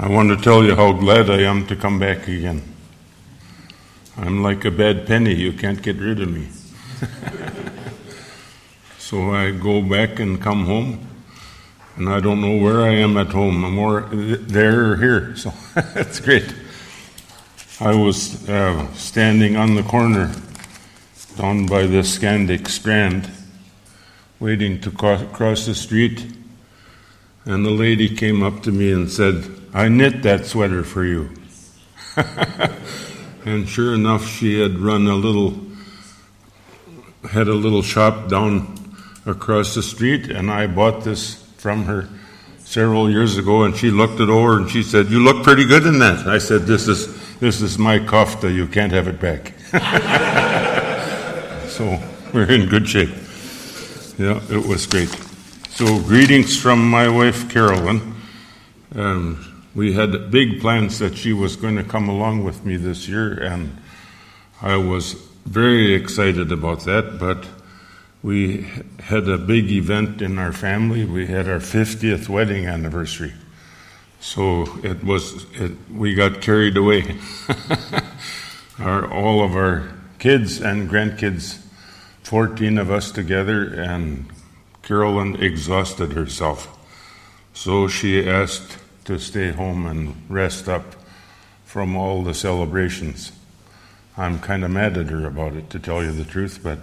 I want to tell you how glad I am to come back again. I'm like a bad penny, you can't get rid of me. so I go back and come home, and I don't know where I am at home. I'm more there or here, so that's great. I was uh, standing on the corner down by the Scandic Strand, waiting to cross the street, and the lady came up to me and said, I knit that sweater for you. and sure enough, she had run a little, had a little shop down across the street, and I bought this from her several years ago, and she looked it over and she said, "You look pretty good in that." I said, "This is this is my kofta. You can't have it back." so we're in good shape. Yeah, it was great. So greetings from my wife Carolyn. Um, we had big plans that she was going to come along with me this year, and I was very excited about that. But we had a big event in our family. We had our 50th wedding anniversary. So it was, it, we got carried away. our, all of our kids and grandkids, 14 of us together, and Carolyn exhausted herself. So she asked to stay home and rest up from all the celebrations. I'm kind of mad at her about it, to tell you the truth, but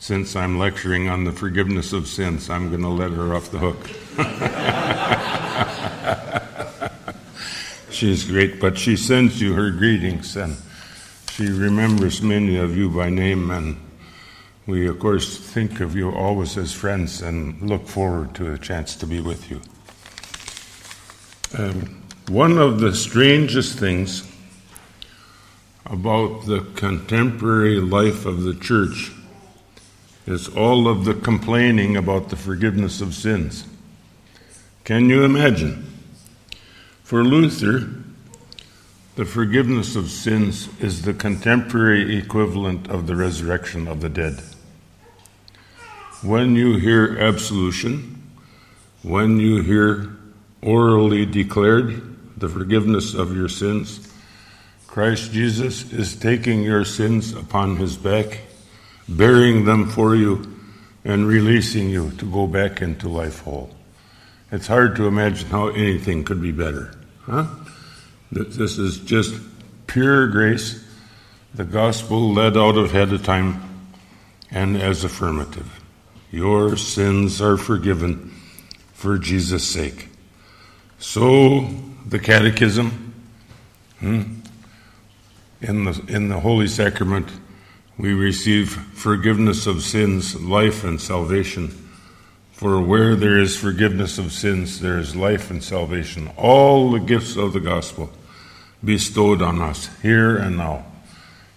since I'm lecturing on the forgiveness of sins, I'm going to let her off the hook. She's great, but she sends you her greetings and she remembers many of you by name, and we, of course, think of you always as friends and look forward to a chance to be with you. Um, one of the strangest things about the contemporary life of the church is all of the complaining about the forgiveness of sins. Can you imagine? For Luther, the forgiveness of sins is the contemporary equivalent of the resurrection of the dead. When you hear absolution, when you hear orally declared the forgiveness of your sins. Christ Jesus is taking your sins upon his back, bearing them for you, and releasing you to go back into life whole. It's hard to imagine how anything could be better. Huh? This is just pure grace, the gospel led out of ahead of time and as affirmative. Your sins are forgiven for Jesus' sake. So, the Catechism, hmm, in, the, in the Holy Sacrament, we receive forgiveness of sins, life, and salvation. For where there is forgiveness of sins, there is life and salvation. All the gifts of the gospel bestowed on us here and now.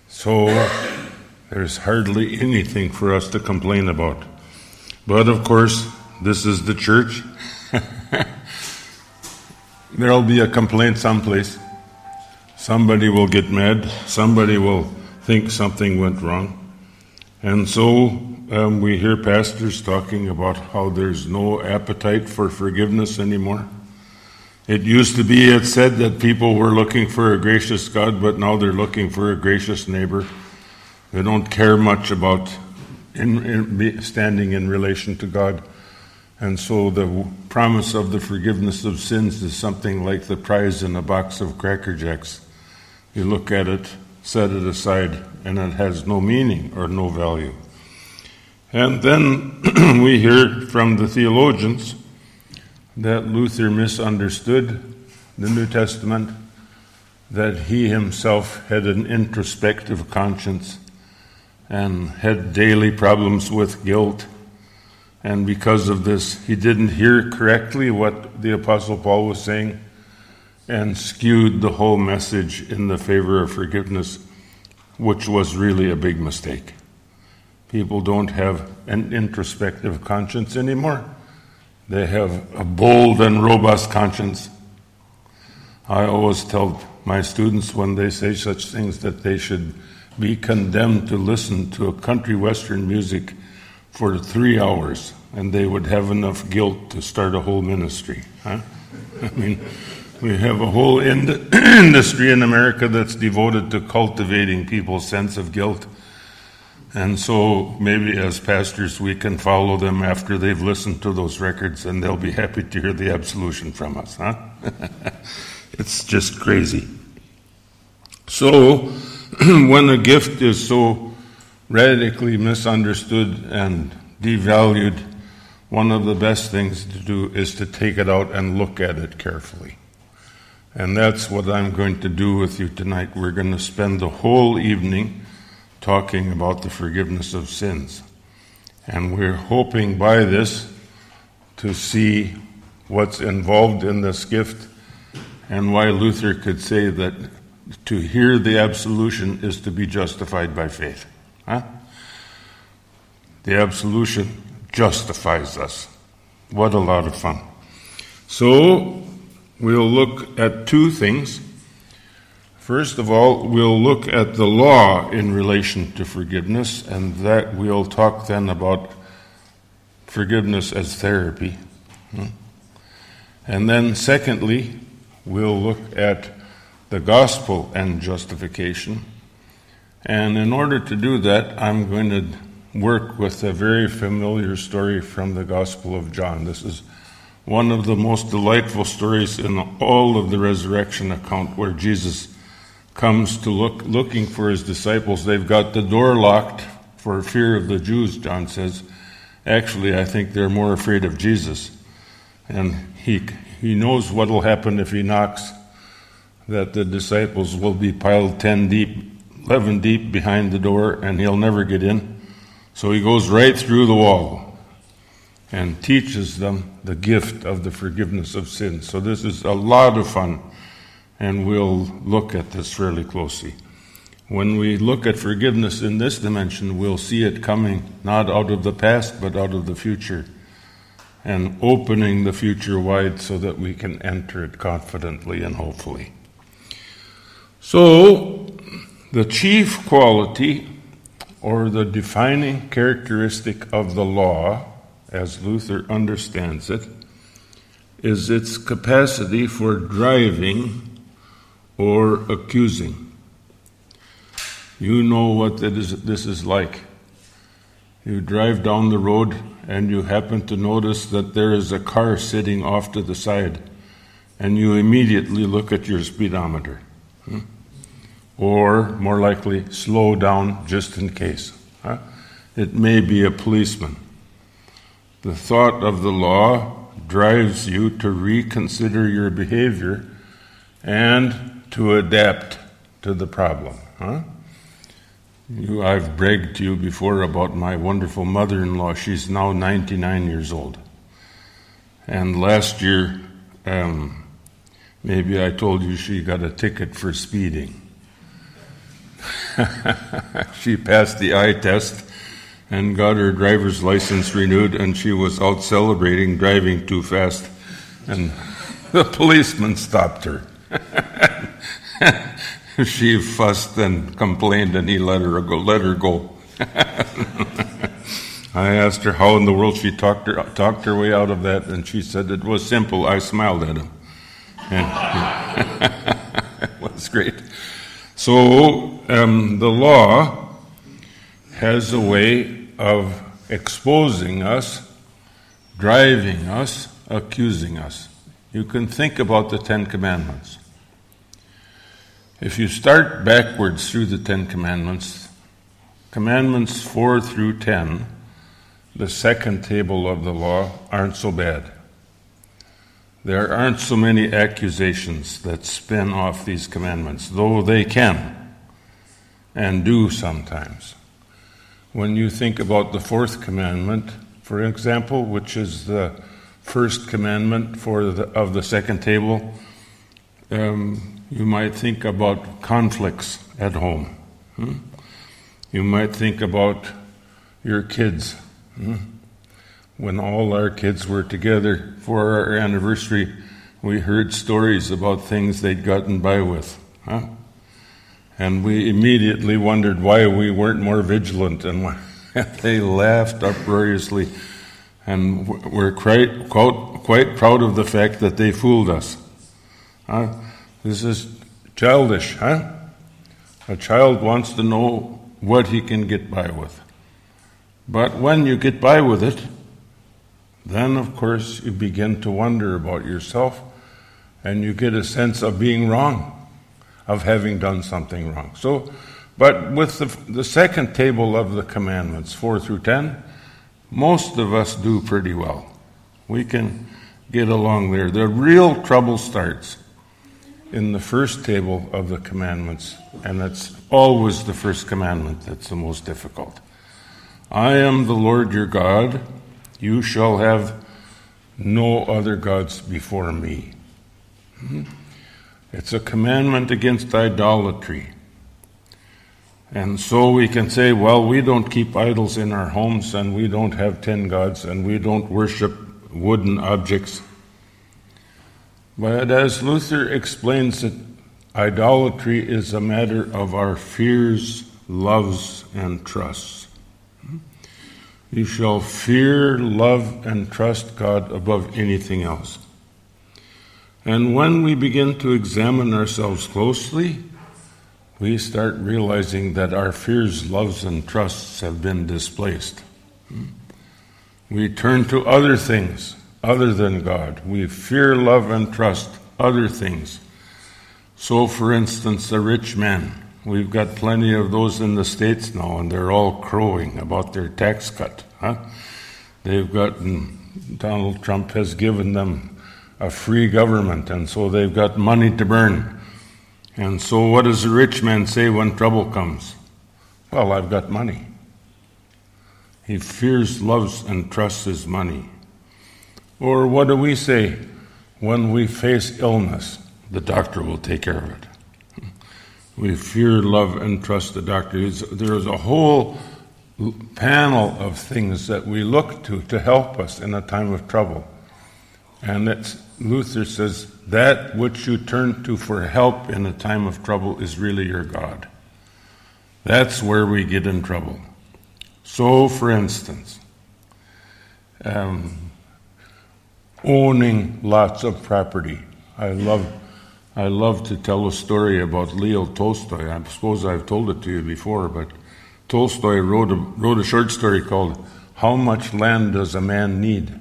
So there's hardly anything for us to complain about. But of course, this is the church. There'll be a complaint someplace. Somebody will get mad. Somebody will think something went wrong. And so um, we hear pastors talking about how there's no appetite for forgiveness anymore. It used to be, it said that people were looking for a gracious God, but now they're looking for a gracious neighbor. They don't care much about in, in, standing in relation to God. And so the promise of the forgiveness of sins is something like the prize in a box of Cracker Jacks. You look at it, set it aside, and it has no meaning or no value. And then we hear from the theologians that Luther misunderstood the New Testament, that he himself had an introspective conscience and had daily problems with guilt and because of this, he didn't hear correctly what the Apostle Paul was saying and skewed the whole message in the favor of forgiveness, which was really a big mistake. People don't have an introspective conscience anymore. They have a bold and robust conscience. I always tell my students when they say such things that they should be condemned to listen to a country western music for three hours, and they would have enough guilt to start a whole ministry. Huh? I mean, We have a whole ind- industry in America that's devoted to cultivating people's sense of guilt. And so maybe as pastors, we can follow them after they've listened to those records and they'll be happy to hear the absolution from us, huh? it's just crazy. So, when a gift is so radically misunderstood and devalued, one of the best things to do is to take it out and look at it carefully. And that's what I'm going to do with you tonight. We're going to spend the whole evening talking about the forgiveness of sins. And we're hoping by this to see what's involved in this gift and why Luther could say that to hear the absolution is to be justified by faith. Huh? The absolution justifies us. What a lot of fun. So, we'll look at two things. First of all, we'll look at the law in relation to forgiveness, and that we'll talk then about forgiveness as therapy. Hmm? And then, secondly, we'll look at the gospel and justification. And in order to do that, I'm going to work with a very familiar story from the Gospel of John. This is one of the most delightful stories in all of the resurrection account where Jesus comes to look looking for his disciples. They've got the door locked for fear of the Jews, John says. Actually, I think they're more afraid of Jesus. And he he knows what will happen if he knocks that the disciples will be piled 10 deep, 11 deep behind the door and he'll never get in. So he goes right through the wall and teaches them the gift of the forgiveness of sins. So this is a lot of fun, and we'll look at this fairly closely. When we look at forgiveness in this dimension, we'll see it coming not out of the past, but out of the future, and opening the future wide so that we can enter it confidently and hopefully. So, the chief quality or the defining characteristic of the law, as Luther understands it, is its capacity for driving or accusing. You know what this is like. You drive down the road and you happen to notice that there is a car sitting off to the side, and you immediately look at your speedometer. Hmm? Or more likely, slow down just in case. Huh? It may be a policeman. The thought of the law drives you to reconsider your behavior and to adapt to the problem. Huh? You, I've bragged to you before about my wonderful mother in law. She's now 99 years old. And last year, um, maybe I told you she got a ticket for speeding. she passed the eye test and got her driver's license renewed, and she was out celebrating driving too fast. And the policeman stopped her. she fussed and complained, and he let her go. Let her go. I asked her how in the world she talked her talked her way out of that, and she said it was simple. I smiled at him, and it was great. So um, the law has a way of exposing us, driving us, accusing us. You can think about the Ten Commandments. If you start backwards through the Ten Commandments, Commandments 4 through 10, the second table of the law, aren't so bad. There aren't so many accusations that spin off these commandments, though they can and do sometimes. When you think about the fourth commandment, for example, which is the first commandment for the, of the second table, um, you might think about conflicts at home. Hmm? You might think about your kids. Hmm? When all our kids were together for our anniversary, we heard stories about things they'd gotten by with. Huh? And we immediately wondered why we weren't more vigilant, and they laughed uproariously. And we're quite, quite, quite proud of the fact that they fooled us. Huh? This is childish, huh? A child wants to know what he can get by with. But when you get by with it, then of course you begin to wonder about yourself and you get a sense of being wrong, of having done something wrong. So, but with the, the second table of the commandments, 4 through 10, most of us do pretty well. We can get along there. The real trouble starts in the first table of the commandments, and it's always the first commandment that's the most difficult. I am the Lord your God. You shall have no other gods before me. Hmm? It's a commandment against idolatry. And so we can say, well, we don't keep idols in our homes, and we don't have ten gods, and we don't worship wooden objects. But as Luther explains it, idolatry is a matter of our fears, loves, and trusts. You shall fear, love, and trust God above anything else. And when we begin to examine ourselves closely, we start realizing that our fears, loves, and trusts have been displaced. We turn to other things other than God. We fear, love, and trust other things. So, for instance, the rich man. We've got plenty of those in the States now, and they're all crowing about their tax cut. Huh? They've gotten, Donald Trump has given them a free government, and so they've got money to burn. And so, what does the rich man say when trouble comes? Well, I've got money. He fears, loves, and trusts his money. Or what do we say when we face illness? The doctor will take care of it. We fear, love, and trust the doctor. There is a whole panel of things that we look to to help us in a time of trouble. And it's, Luther says that which you turn to for help in a time of trouble is really your God. That's where we get in trouble. So, for instance, um, owning lots of property. I love, I love to tell a story about Leo Tolstoy. I suppose I've told it to you before, but Tolstoy wrote a, wrote a short story called How Much Land Does a Man Need?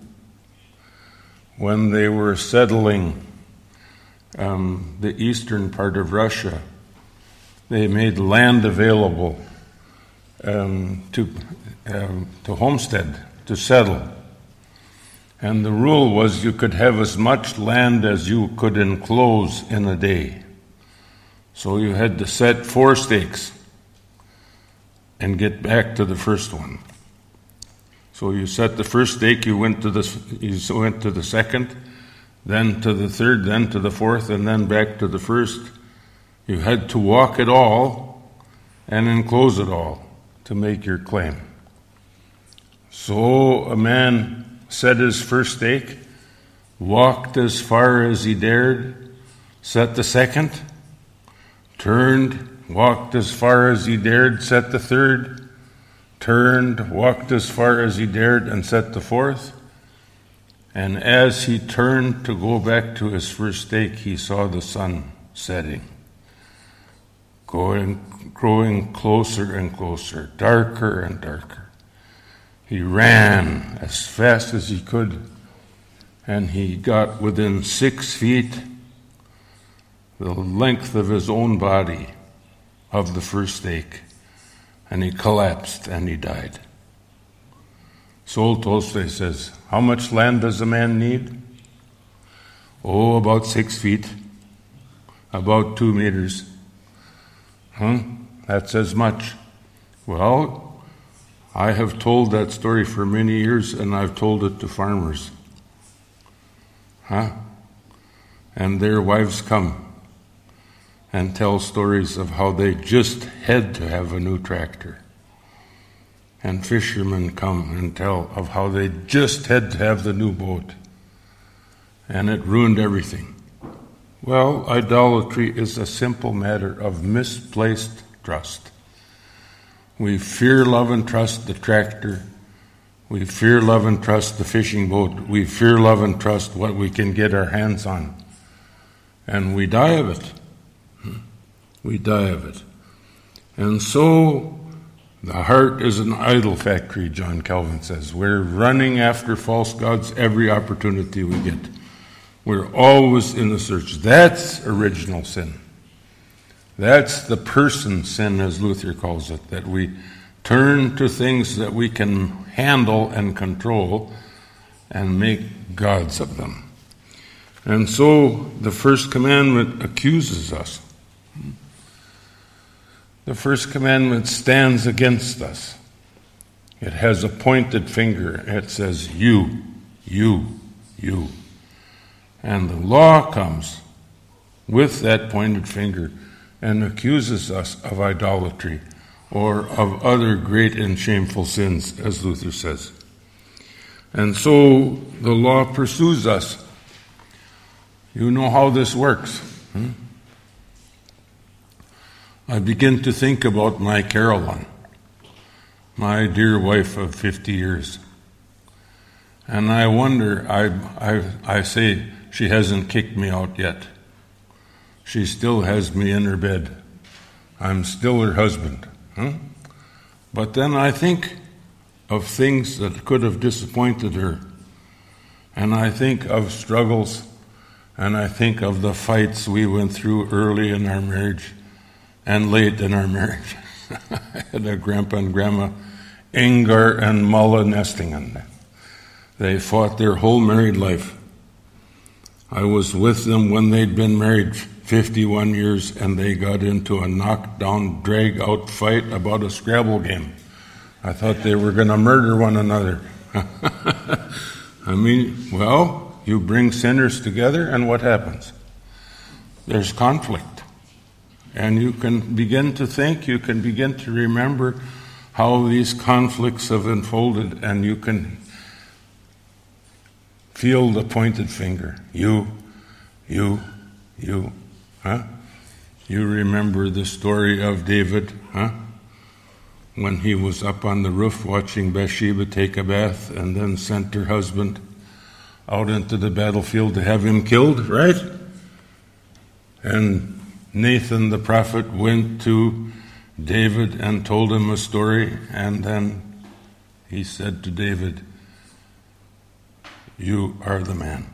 When they were settling um, the eastern part of Russia, they made land available um, to, um, to homestead, to settle. And the rule was you could have as much land as you could enclose in a day. So you had to set four stakes and get back to the first one. So you set the first stake, you went to the you went to the second, then to the third, then to the fourth, and then back to the first. You had to walk it all and enclose it all to make your claim. So a man set his first stake, walked as far as he dared, set the second, turned, walked as far as he dared, set the third, turned, walked as far as he dared, and set the fourth. And as he turned to go back to his first stake, he saw the sun setting, going, growing closer and closer, darker and darker. He ran as fast as he could, and he got within six feet, the length of his own body, of the first stake, and he collapsed and he died. So Tolstoy says, How much land does a man need? Oh, about six feet, about two meters. Huh? That's as much. Well, I have told that story for many years and I've told it to farmers. Huh? And their wives come and tell stories of how they just had to have a new tractor. And fishermen come and tell of how they just had to have the new boat. And it ruined everything. Well, idolatry is a simple matter of misplaced trust. We fear, love, and trust the tractor. We fear, love, and trust the fishing boat. We fear, love, and trust what we can get our hands on. and we die of it. Hmm? We die of it. And so the heart is an idol factory, John Calvin says. We're running after false gods every opportunity we get. We're always in the search. That's original sin. That's the person sin, as Luther calls it, that we turn to things that we can handle and control and make gods of them. And so the first commandment accuses us. The first commandment stands against us. It has a pointed finger. It says, You, you, you. And the law comes with that pointed finger and accuses us of idolatry or of other great and shameful sins, as Luther says. And so the law pursues us. You know how this works. Hmm? I begin to think about my Caroline, my dear wife of 50 years. And I wonder, I, I, I say, she hasn't kicked me out yet. She still has me in her bed. I'm still her husband. Huh? But then I think of things that could have disappointed her. And I think of struggles, and I think of the fights we went through early in our marriage and late in our marriage. I had a grandpa and grandma, Ingar and Mulla Nestingen. They fought their whole married life. I was with them when they'd been married 51 years and they got into a knockdown, drag out fight about a Scrabble game. I thought they were going to murder one another. I mean, well, you bring sinners together and what happens? There's conflict. And you can begin to think, you can begin to remember how these conflicts have unfolded, and you can feel the pointed finger. You, you, you. Huh? You remember the story of David, huh? When he was up on the roof watching Bathsheba take a bath and then sent her husband out into the battlefield to have him killed, right? And Nathan the prophet went to David and told him a story, and then he said to David, You are the man.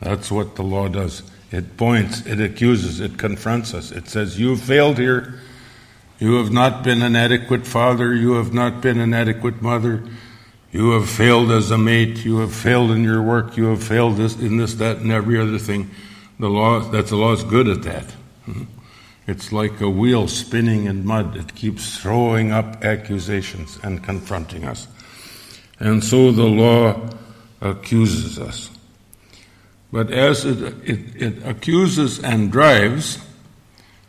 That's what the law does. It points, it accuses, it confronts us. It says, You have failed here. You have not been an adequate father. You have not been an adequate mother. You have failed as a mate. You have failed in your work. You have failed this, in this, that, and every other thing. The law, that's the law is good at that. Hmm? It's like a wheel spinning in mud. It keeps throwing up accusations and confronting us. And so the law accuses us. But as it, it, it, accuses and drives,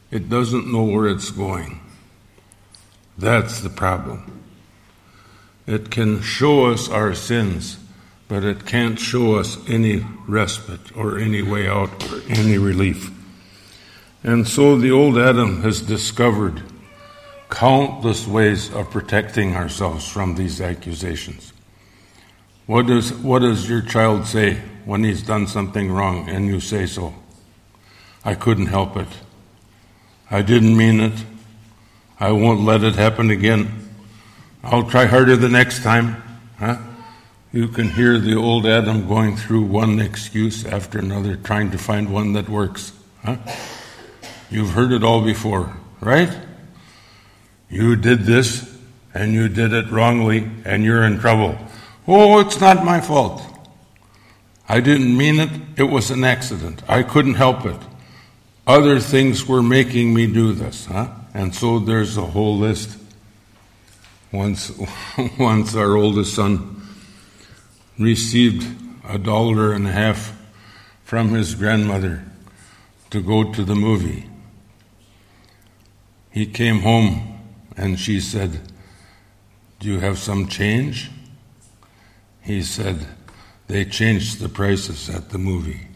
it doesn't know where it's going. That's the problem. It can show us our sins, but it can't show us any respite or any way out or any relief. And so the old Adam has discovered countless ways of protecting ourselves from these accusations. What does, what does your child say when he's done something wrong and you say so? I couldn't help it. I didn't mean it. I won't let it happen again. I'll try harder the next time. Huh? You can hear the old Adam going through one excuse after another, trying to find one that works. Huh? You've heard it all before, right? You did this and you did it wrongly and you're in trouble. Oh, it's not my fault. I didn't mean it. It was an accident. I couldn't help it. Other things were making me do this, huh? And so there's a whole list. Once, once our oldest son received a dollar and a half from his grandmother to go to the movie. He came home and she said, Do you have some change? He said, They changed the prices at the movie.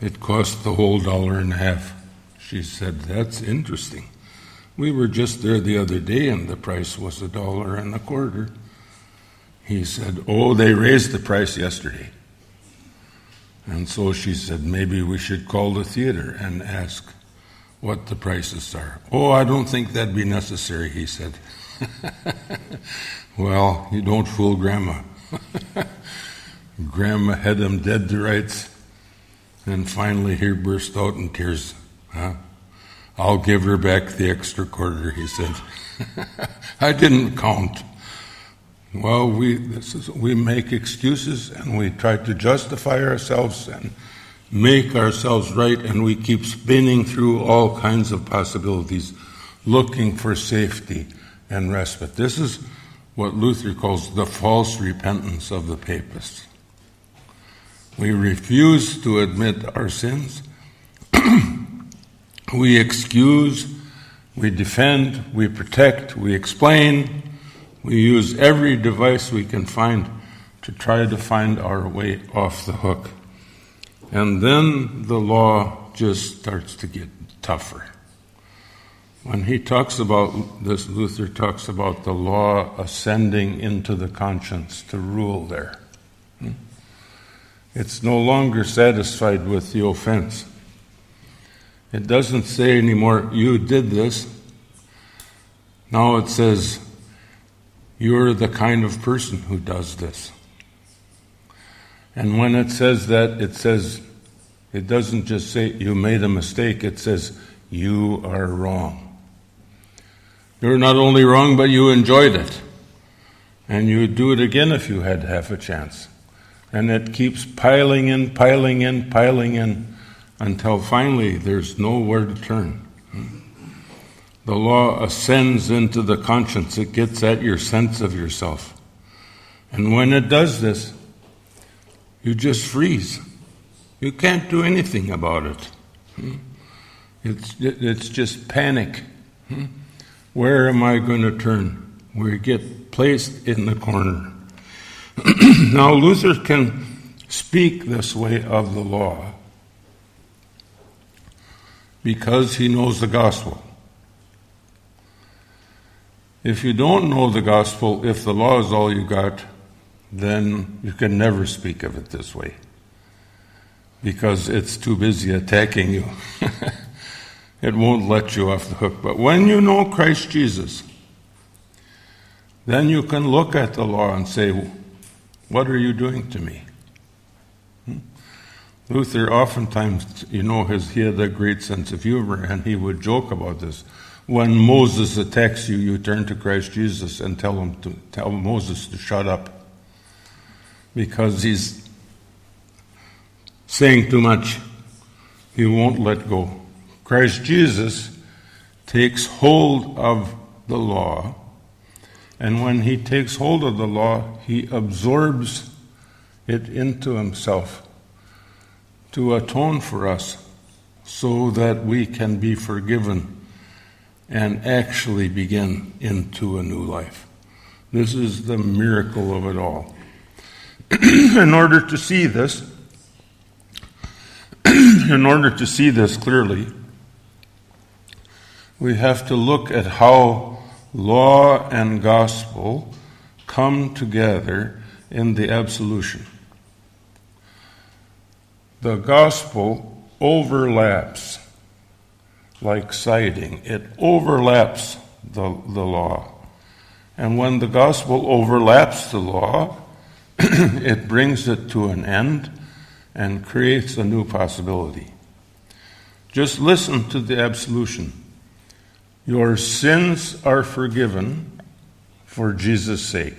It cost the whole dollar and a half. She said, That's interesting. We were just there the other day and the price was a dollar and a quarter. He said, Oh, they raised the price yesterday. And so she said, maybe we should call the theater and ask what the prices are. Oh, I don't think that'd be necessary, he said. well, you don't fool Grandma. Grandma had him dead to rights. And finally, he burst out in tears. Huh? I'll give her back the extra quarter, he said. I didn't count. Well, we, is, we make excuses and we try to justify ourselves and make ourselves right, and we keep spinning through all kinds of possibilities, looking for safety and respite. This is what Luther calls the false repentance of the papists. We refuse to admit our sins. we excuse, we defend, we protect, we explain, we use every device we can find to try to find our way off the hook. And then the law just starts to get tougher. When he talks about this, Luther talks about the law ascending into the conscience to rule there. It's no longer satisfied with the offense. It doesn't say anymore, you did this. Now it says, you're the kind of person who does this. And when it says that, it says, it doesn't just say you made a mistake, it says you are wrong. You're not only wrong, but you enjoyed it. And you would do it again if you had half a chance. And it keeps piling in, piling in, piling in, until finally there's nowhere to turn. The law ascends into the conscience, it gets at your sense of yourself. And when it does this, you just freeze. You can't do anything about it. It's, it's just panic. Where am I going to turn? We get placed in the corner. now, Luther can speak this way of the law because he knows the gospel. If you don't know the gospel, if the law is all you got, then you can never speak of it this way because it's too busy attacking you. it won't let you off the hook. But when you know Christ Jesus, then you can look at the law and say, What are you doing to me? Hmm? Luther oftentimes, you know, his, he had a great sense of humor, and he would joke about this. When Moses attacks you, you turn to Christ Jesus and tell him to tell Moses to shut up because he's saying too much. He won't let go. Christ Jesus takes hold of the law, and when he takes hold of the law, he absorbs it into himself to atone for us so that we can be forgiven and actually begin into a new life. This is the miracle of it all. in order to see this, in order to see this clearly, we have to look at how law and gospel come together in the absolution. The gospel overlaps like siding, it overlaps the, the law. And when the gospel overlaps the law, it brings it to an end and creates a new possibility. Just listen to the absolution. Your sins are forgiven for Jesus' sake.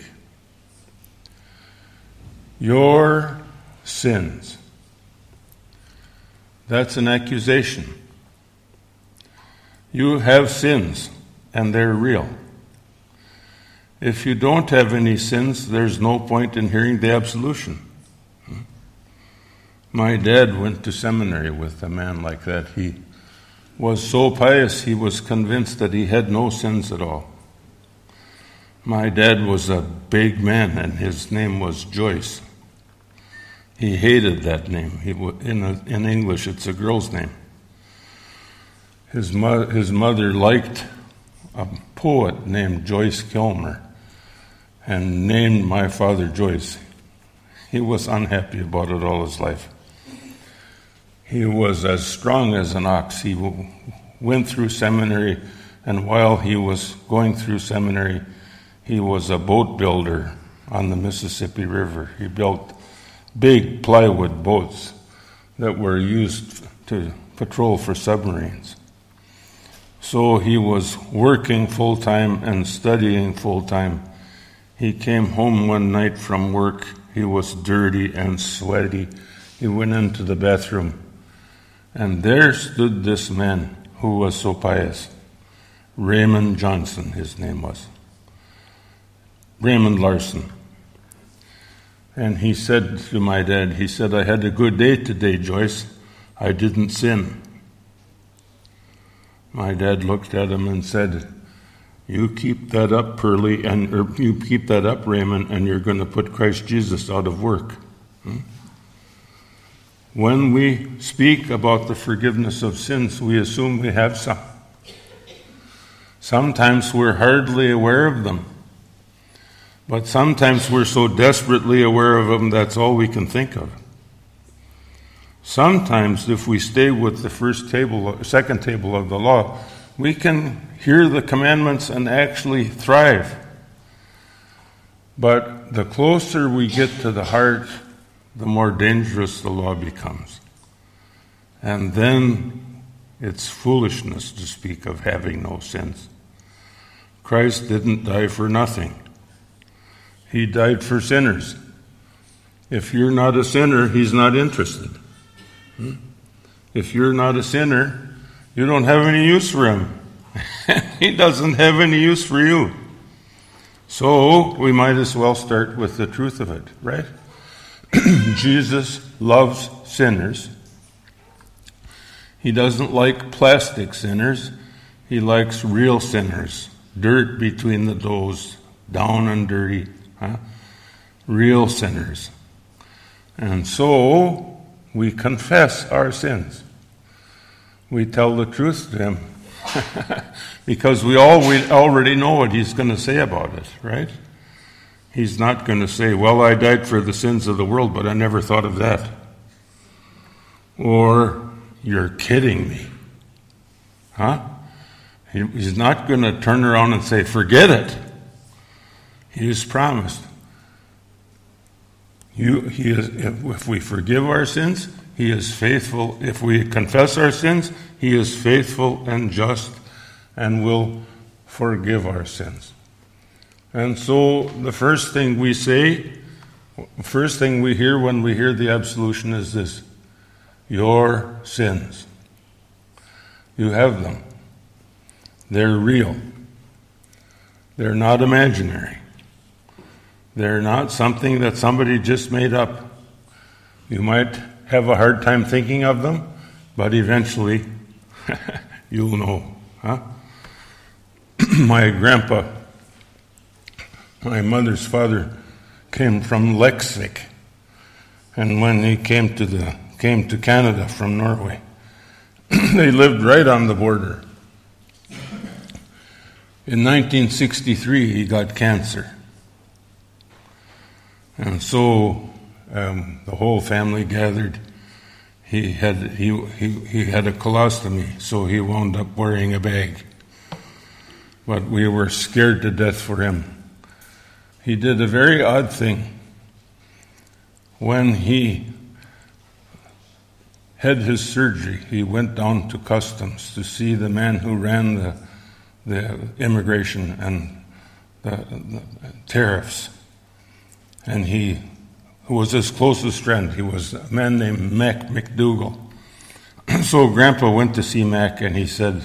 Your sins. That's an accusation. You have sins, and they're real. If you don't have any sins, there's no point in hearing the absolution. Hmm? My dad went to seminary with a man like that. He was so pious, he was convinced that he had no sins at all. My dad was a big man, and his name was Joyce. He hated that name. He, in, in English, it's a girl's name. His, mo- his mother liked a poet named Joyce Kilmer and named my father Joyce. He was unhappy about it all his life. He was as strong as an ox. He went through seminary, and while he was going through seminary, he was a boat builder on the Mississippi River. He built big plywood boats that were used to patrol for submarines. So he was working full time and studying full time. He came home one night from work. He was dirty and sweaty. He went into the bathroom, and there stood this man who was so pious. Raymond Johnson, his name was. Raymond Larson. And he said to my dad, he said, I had a good day today, Joyce. I didn't sin. My dad looked at him and said, You keep that up, Pearlie, and or you keep that up, Raymond, and you're going to put Christ Jesus out of work. Hmm? When we speak about the forgiveness of sins, we assume we have some. Sometimes we're hardly aware of them. But sometimes we're so desperately aware of them that's all we can think of. Sometimes, if we stay with the first table, second table of the law, we can hear the commandments and actually thrive. But the closer we get to the heart, the more dangerous the law becomes. And then it's foolishness to speak of having no sins. Christ didn't die for nothing. He died for sinners. If you're not a sinner, He's not interested. Hmm? If you're not a sinner, you don't have any use for Him. he doesn't have any use for you. So we might as well start with the truth of it, right? Jesus loves sinners. He doesn't like plastic sinners. He likes real sinners. Dirt between the toes, down and dirty, Huh? Real sinners. And so we confess our sins. We tell the truth to Him because we, already know what He's going to say about it, right? He's not going to say, Well, I died for the sins of the world, but I never thought of that. Or, You're kidding me. Huh? He's not going to turn around and say, Forget it. He has promised. You, he is, if we forgive our sins, He is faithful. If we confess our sins, He is faithful and just and will forgive our sins. And so the first thing we say, first thing we hear when we hear the absolution is this Your sins. You have them, they're real, they're not imaginary. They're not something that somebody just made up. You might have a hard time thinking of them, but eventually you'll know. Huh? my grandpa, my mother's father, came from Leksvik. And when he came to, the, came to Canada from Norway, they lived right on the border. In 1963, he got cancer. And so um, the whole family gathered. He had, he, he, he had a colostomy, so he wound up wearing a bag. But we were scared to death for him. He did a very odd thing. When he had his surgery, he went down to customs to see the man who ran the, the immigration and the, the tariffs and he was his closest friend. He was a man named Mac McDougall. so Grandpa went to see Mac, and he said,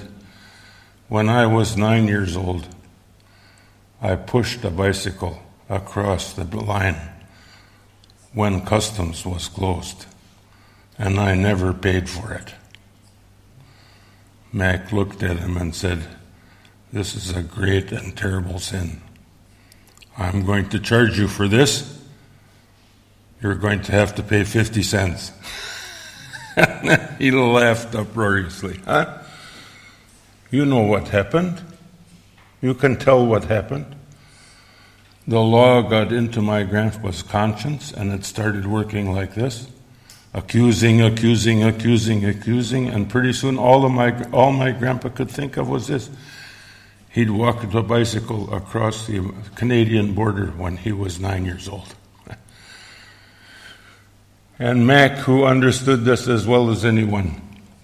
When I was nine years old, I pushed a bicycle across the line when customs was closed, and I never paid for it. Mac looked at him and said, This is a great and terrible sin. I'm going to charge you for this you're going to have to pay 50 cents. he laughed uproariously. Huh? You know what happened. You can tell what happened. The law got into my grandpa's conscience and it started working like this. accusing, accusing, accusing, accusing, and pretty soon all of my all my grandpa could think of was this. He'd walk a bicycle across the Canadian border when he was nine years old. And Mac, who understood this as well as anyone,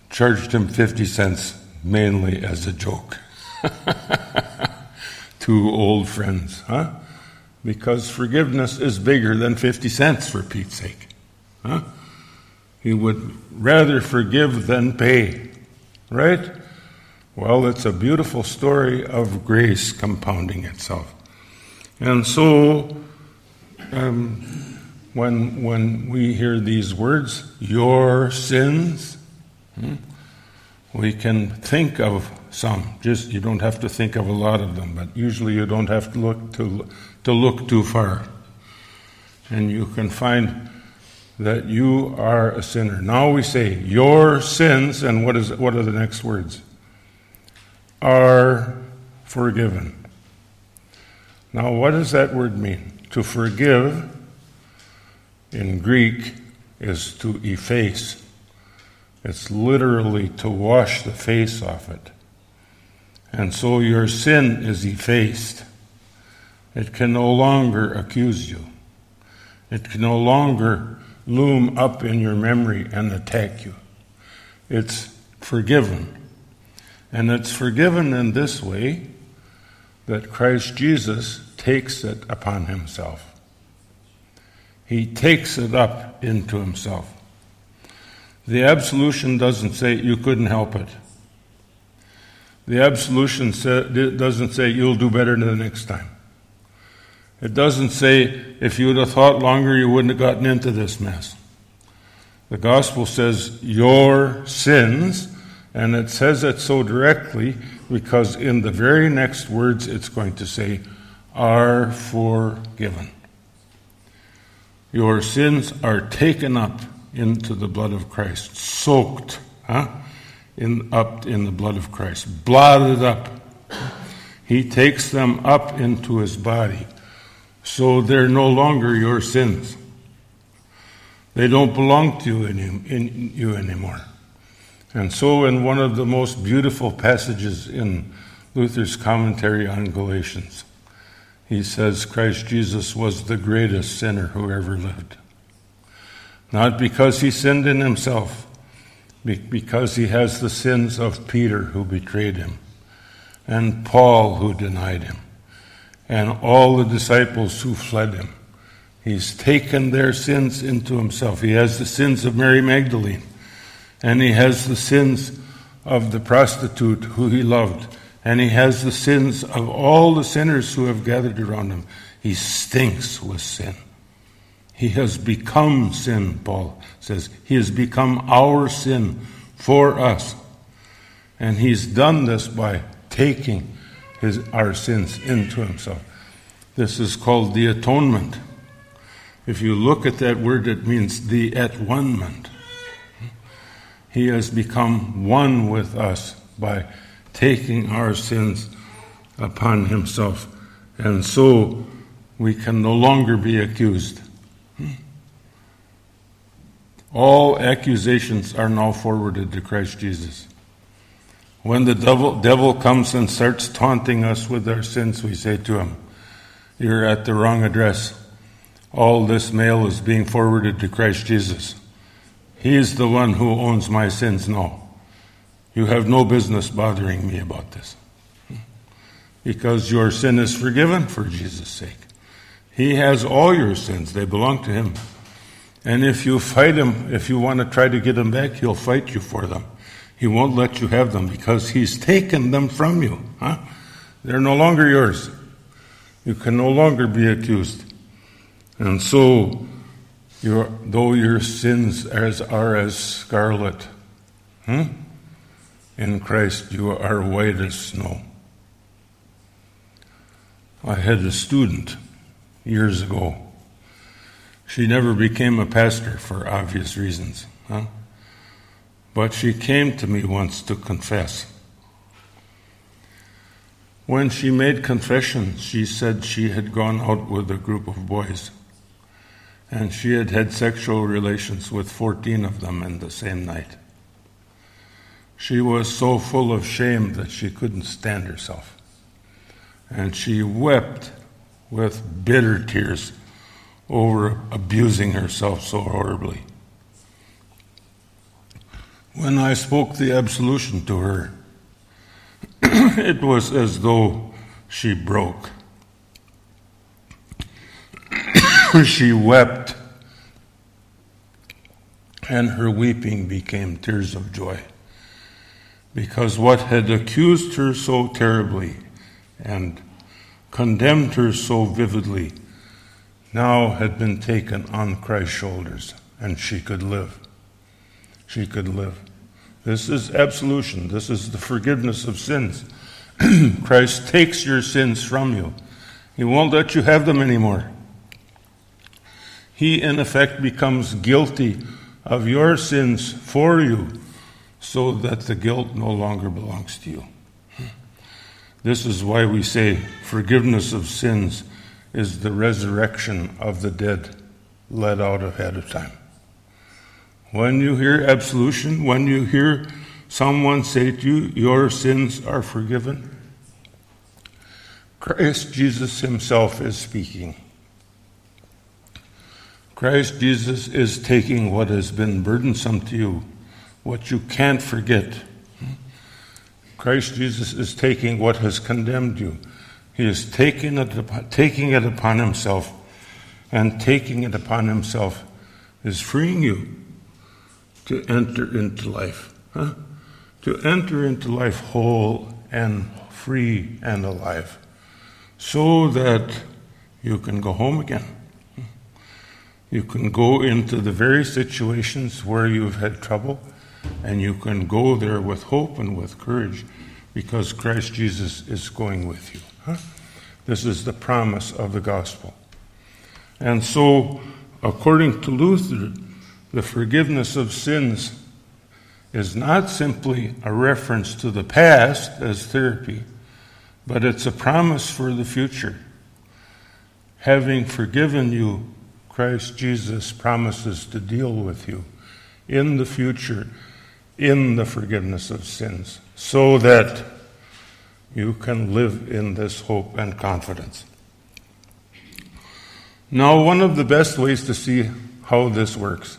charged him 50 cents mainly as a joke. Two old friends, huh? Because forgiveness is bigger than 50 cents for Pete's sake. Huh? He would rather forgive than pay, right? Well, it's a beautiful story of grace compounding itself. And so, um, when, when we hear these words, your sins, hmm, we can think of some. Just you don't have to think of a lot of them, but usually you don't have to look to, to look too far. And you can find that you are a sinner. Now we say your sins, and what is what are the next words? Are forgiven. Now, what does that word mean? To forgive in Greek is to efface. It's literally to wash the face off it. And so your sin is effaced. It can no longer accuse you. It can no longer loom up in your memory and attack you. It's forgiven. And it's forgiven in this way that Christ Jesus takes it upon himself. He takes it up into himself. The absolution doesn't say you couldn't help it. The absolution doesn't say you'll do better the next time. It doesn't say if you would have thought longer, you wouldn't have gotten into this mess. The gospel says your sins, and it says it so directly because in the very next words it's going to say, are forgiven. Your sins are taken up into the blood of Christ, soaked huh? in, up in the blood of Christ, blotted up. He takes them up into his body. So they're no longer your sins. They don't belong to you, any, in you anymore. And so, in one of the most beautiful passages in Luther's commentary on Galatians, he says Christ Jesus was the greatest sinner who ever lived. Not because he sinned in himself, but because he has the sins of Peter who betrayed him, and Paul who denied him, and all the disciples who fled him. He's taken their sins into himself. He has the sins of Mary Magdalene, and he has the sins of the prostitute who he loved, and he has the sins of all the sinners who have gathered around him. He stinks with sin. He has become sin, Paul says. He has become our sin for us. And he's done this by taking his, our sins into himself. This is called the atonement. If you look at that word, it means the at one He has become one with us by taking our sins upon himself. And so we can no longer be accused. All accusations are now forwarded to Christ Jesus. When the devil, devil comes and starts taunting us with our sins, we say to him, You're at the wrong address. All this mail is being forwarded to Christ Jesus. He is the one who owns my sins now. You have no business bothering me about this. Because your sin is forgiven for Jesus' sake. He has all your sins, they belong to Him. And if you fight him, if you want to try to get him back, he'll fight you for them. He won't let you have them because he's taken them from you. Huh? They're no longer yours. You can no longer be accused. And so, your, though your sins as, are as scarlet, hmm? in Christ you are white as snow. I had a student years ago she never became a pastor for obvious reasons. Huh? But she came to me once to confess. When she made confession, she said she had gone out with a group of boys. and she had had sexual relations with 14 of them in the same night. She was so full of shame that she couldn't stand herself. And she wept with bitter tears over abusing herself so horribly. When I spoke the absolution to her, it was as though she broke. she wept, and her weeping became tears of joy. Because what had accused her so terribly and condemned her so vividly now had been taken on Christ's shoulders, and she could live she could live. This is absolution. This is the forgiveness of sins. Christ takes your sins from you. He won't let you have them anymore. He, in effect, becomes guilty of your sins for you so that the guilt no longer belongs to you. This is why we say forgiveness of sins is the resurrection of the dead let out ahead of time. When you hear absolution, when you hear someone say to you, Your sins are forgiven, Christ Jesus Himself is speaking. Christ Jesus is taking what has been burdensome to you, what you can't forget. Christ Jesus is taking what has condemned you. He is taking it, taking it upon Himself, and taking it upon Himself is freeing you to enter into life. Huh? To enter into life whole and free and alive. So that you can go home again. You can go into the very situations where you've had trouble, and you can go there with hope and with courage because Christ Jesus is going with you. Huh? This is the promise of the gospel. And so, according to Luther, the forgiveness of sins is not simply a reference to the past as therapy, but it's a promise for the future. Having forgiven you, Christ Jesus promises to deal with you in the future in the forgiveness of sins so that you can live in this hope and confidence. Now, one of the best ways to see how this works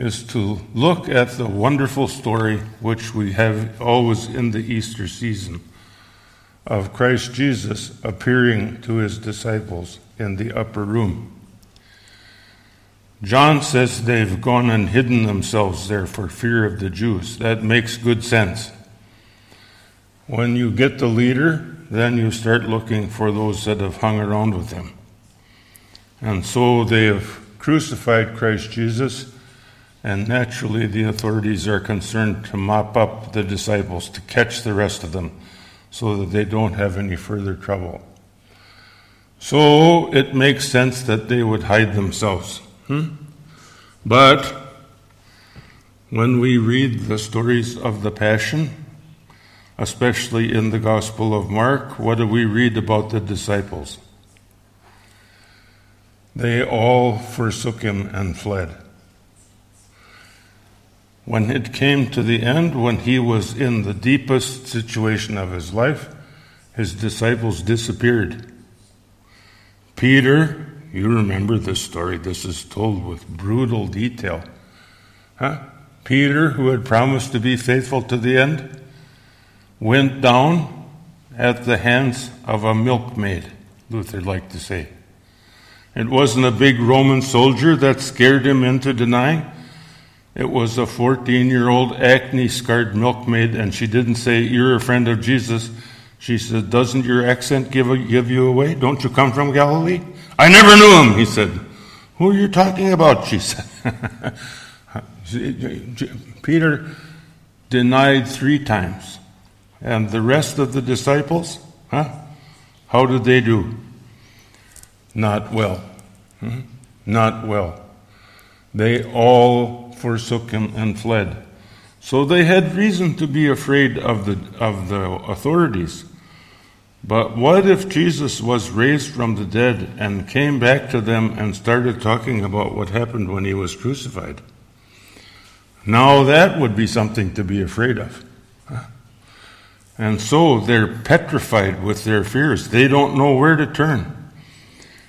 is to look at the wonderful story which we have always in the Easter season of Christ Jesus appearing to his disciples in the upper room. John says they've gone and hidden themselves there for fear of the Jews. That makes good sense. When you get the leader, then you start looking for those that have hung around with him. And so they have crucified Christ Jesus and naturally, the authorities are concerned to mop up the disciples, to catch the rest of them, so that they don't have any further trouble. So it makes sense that they would hide themselves. Hmm? But when we read the stories of the Passion, especially in the Gospel of Mark, what do we read about the disciples? They all forsook him and fled. When it came to the end, when he was in the deepest situation of his life, his disciples disappeared. Peter, you remember this story, this is told with brutal detail. Huh? Peter, who had promised to be faithful to the end, went down at the hands of a milkmaid, Luther liked to say. It wasn't a big Roman soldier that scared him into denying. It was a 14 year old acne scarred milkmaid, and she didn't say, You're a friend of Jesus. She said, Doesn't your accent give, give you away? Don't you come from Galilee? I never knew him, he said. Who are you talking about? She said. Peter denied three times. And the rest of the disciples, huh? How did they do? Not well. Hmm? Not well. They all forsook him and fled. So they had reason to be afraid of the, of the authorities. But what if Jesus was raised from the dead and came back to them and started talking about what happened when he was crucified? Now that would be something to be afraid of. And so they're petrified with their fears. They don't know where to turn.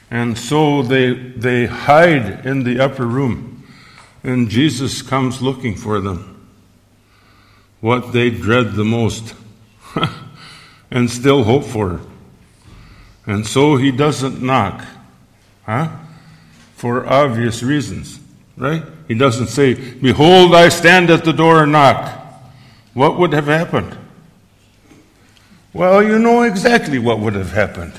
And so they, they hide in the upper room. And Jesus comes looking for them. What they dread the most. and still hope for. And so he doesn't knock. Huh? For obvious reasons. Right? He doesn't say, Behold, I stand at the door and knock. What would have happened? Well, you know exactly what would have happened.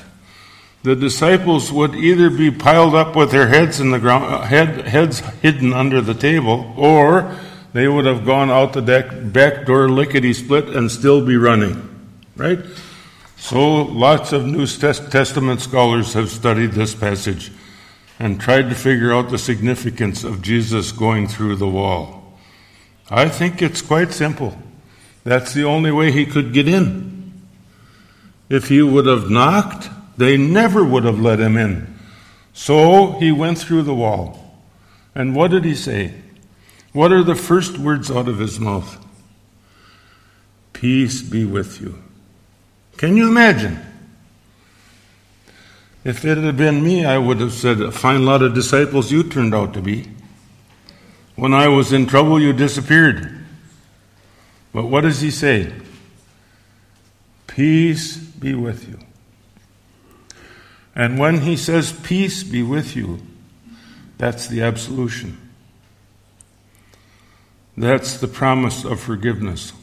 The disciples would either be piled up with their heads in the ground, uh, head, heads hidden under the table, or they would have gone out the deck, back door lickety split and still be running. Right? So, lots of New Testament scholars have studied this passage and tried to figure out the significance of Jesus going through the wall. I think it's quite simple. That's the only way he could get in. If he would have knocked, they never would have let him in. So he went through the wall. And what did he say? What are the first words out of his mouth? Peace be with you. Can you imagine? If it had been me, I would have said, A fine lot of disciples you turned out to be. When I was in trouble, you disappeared. But what does he say? Peace be with you. And when he says, Peace be with you, that's the absolution. That's the promise of forgiveness.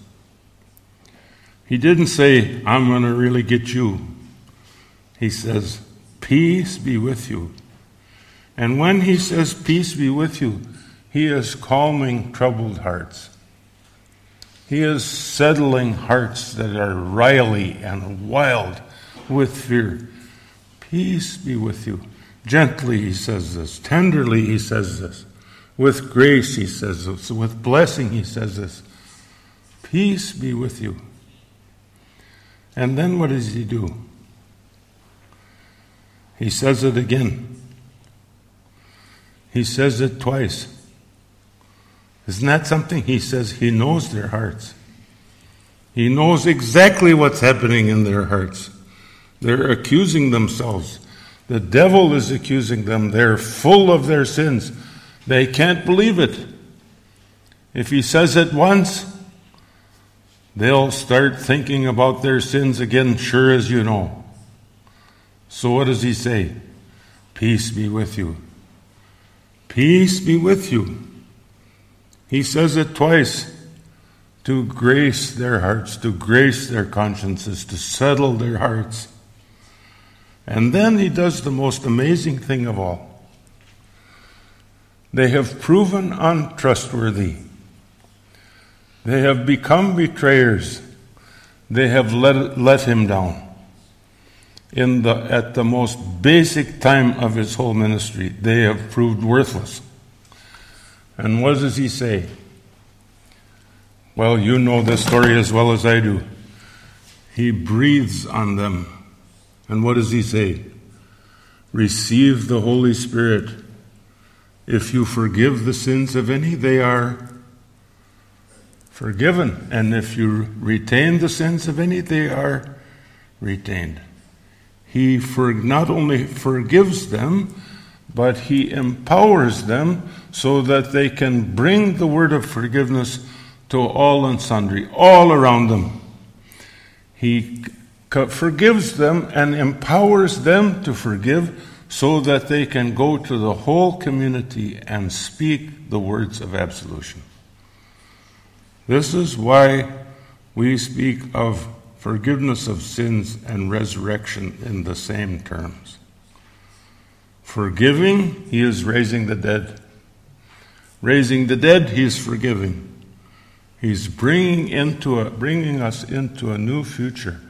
He didn't say, I'm going to really get you. He says, Peace be with you. And when he says, Peace be with you, he is calming troubled hearts. He is settling hearts that are riley and wild with fear. Peace be with you. Gently, he says this. Tenderly, he says this. With grace, he says this. With blessing, he says this. Peace be with you. And then what does he do? He says it again. He says it twice. Isn't that something? He says he knows their hearts. He knows exactly what's happening in their hearts. They're accusing themselves. The devil is accusing them. They're full of their sins. They can't believe it. If he says it once, they'll start thinking about their sins again, sure as you know. So, what does he say? Peace be with you. Peace be with you. He says it twice to grace their hearts, to grace their consciences, to settle their hearts. And then he does the most amazing thing of all. They have proven untrustworthy. They have become betrayers. They have let, let him down. In the, at the most basic time of his whole ministry, they have proved worthless. And what does he say? Well, you know this story as well as I do. He breathes on them. And what does he say? Receive the Holy Spirit. If you forgive the sins of any, they are forgiven. And if you retain the sins of any, they are retained. He for, not only forgives them, but he empowers them so that they can bring the word of forgiveness to all and sundry, all around them. He forgives them and empowers them to forgive so that they can go to the whole community and speak the words of absolution. This is why we speak of forgiveness of sins and resurrection in the same terms. Forgiving, he is raising the dead. Raising the dead, he is forgiving. He's bringing, into a, bringing us into a new future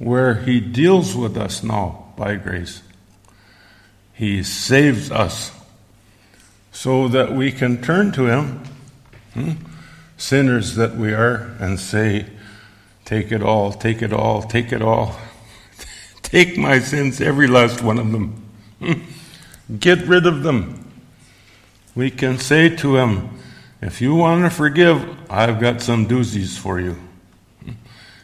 where he deals with us now by grace. He saves us so that we can turn to him, hmm, sinners that we are, and say, Take it all, take it all, take it all. Take my sins, every last one of them. Get rid of them. We can say to him, if you want to forgive, I've got some doozies for you.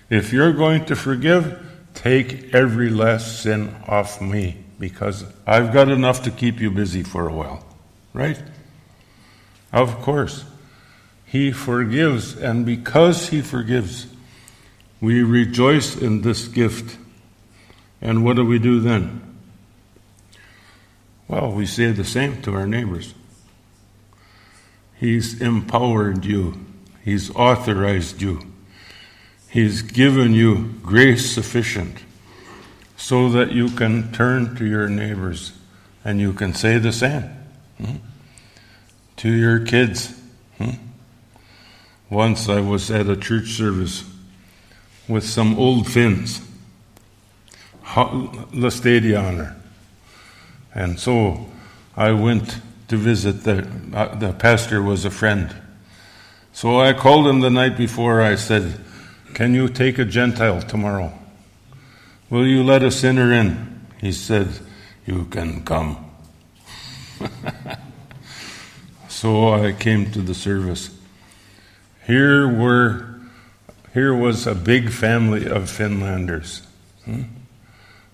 If you're going to forgive, take every last sin off me because I've got enough to keep you busy for a while. Right? Of course. He forgives, and because He forgives, we rejoice in this gift. And what do we do then? Well, we say the same to our neighbors. He's empowered you, He's authorized you, He's given you grace sufficient so that you can turn to your neighbors and you can say the same hmm? to your kids. Hmm? Once I was at a church service with some old Finns, Lestadianer. And so I went to visit the, uh, the pastor was a friend. So I called him the night before. I said, Can you take a Gentile tomorrow? Will you let a sinner in? He said, You can come. so I came to the service. Here were here was a big family of Finlanders. Hmm?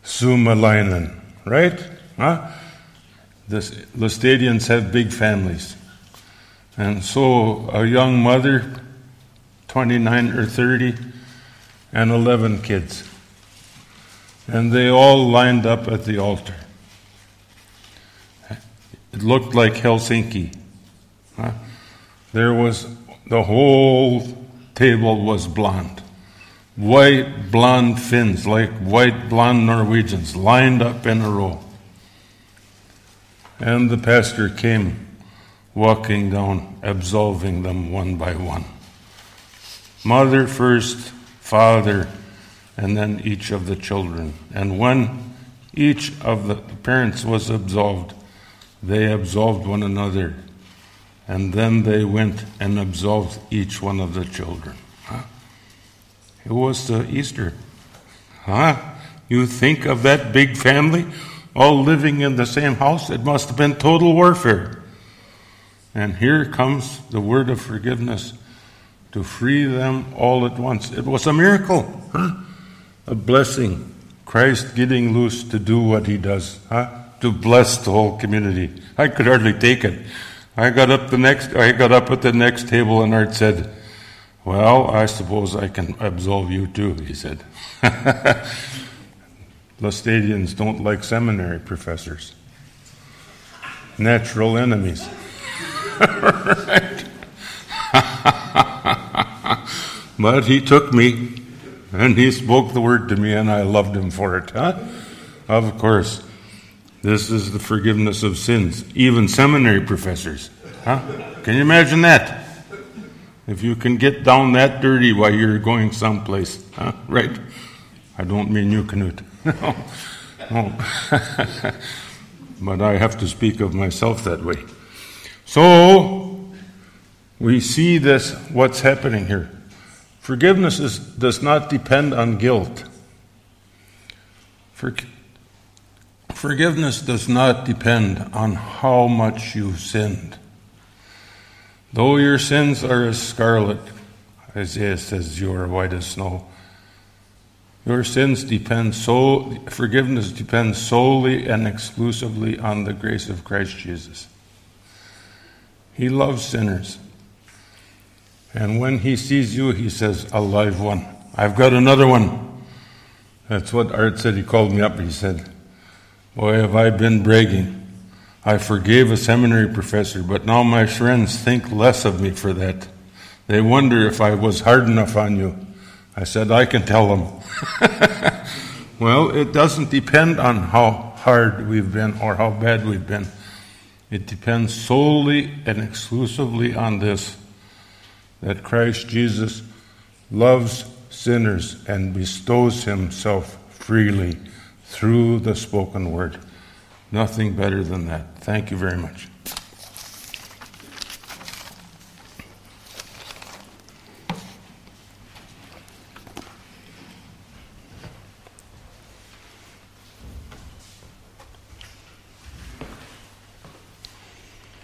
Suomalainen, right? Huh? The Lestadians have big families. And so a young mother, 29 or 30, and 11 kids. And they all lined up at the altar. It looked like Helsinki. Huh? There was the whole table was blonde. White blonde Finns, like white blonde Norwegians, lined up in a row. And the pastor came walking down, absolving them one by one. Mother first, father, and then each of the children. And when each of the parents was absolved, they absolved one another. And then they went and absolved each one of the children. Huh? It was the Easter. Huh? You think of that big family all living in the same house? It must have been total warfare. And here comes the word of forgiveness to free them all at once. It was a miracle, huh? a blessing. Christ getting loose to do what he does, huh? to bless the whole community. I could hardly take it. I got up the next I got up at the next table and Art said, Well, I suppose I can absolve you too, he said. Lestadians don't like seminary professors. Natural enemies. but he took me and he spoke the word to me and I loved him for it, huh? Of course. This is the forgiveness of sins. Even seminary professors. Huh? Can you imagine that? If you can get down that dirty while you're going someplace, huh? right? I don't mean you, Knut. no. no. but I have to speak of myself that way. So, we see this, what's happening here. Forgiveness is, does not depend on guilt. For, forgiveness does not depend on how much you've sinned. Though your sins are as scarlet, Isaiah says, you are white as snow. Your sins depend so forgiveness depends solely and exclusively on the grace of Christ Jesus. He loves sinners. And when he sees you, he says, A live one. I've got another one. That's what Art said. He called me up. He said, Boy, have I been bragging. I forgave a seminary professor, but now my friends think less of me for that. They wonder if I was hard enough on you. I said, I can tell them. well, it doesn't depend on how hard we've been or how bad we've been. It depends solely and exclusively on this that Christ Jesus loves sinners and bestows himself freely through the spoken word. Nothing better than that. Thank you very much.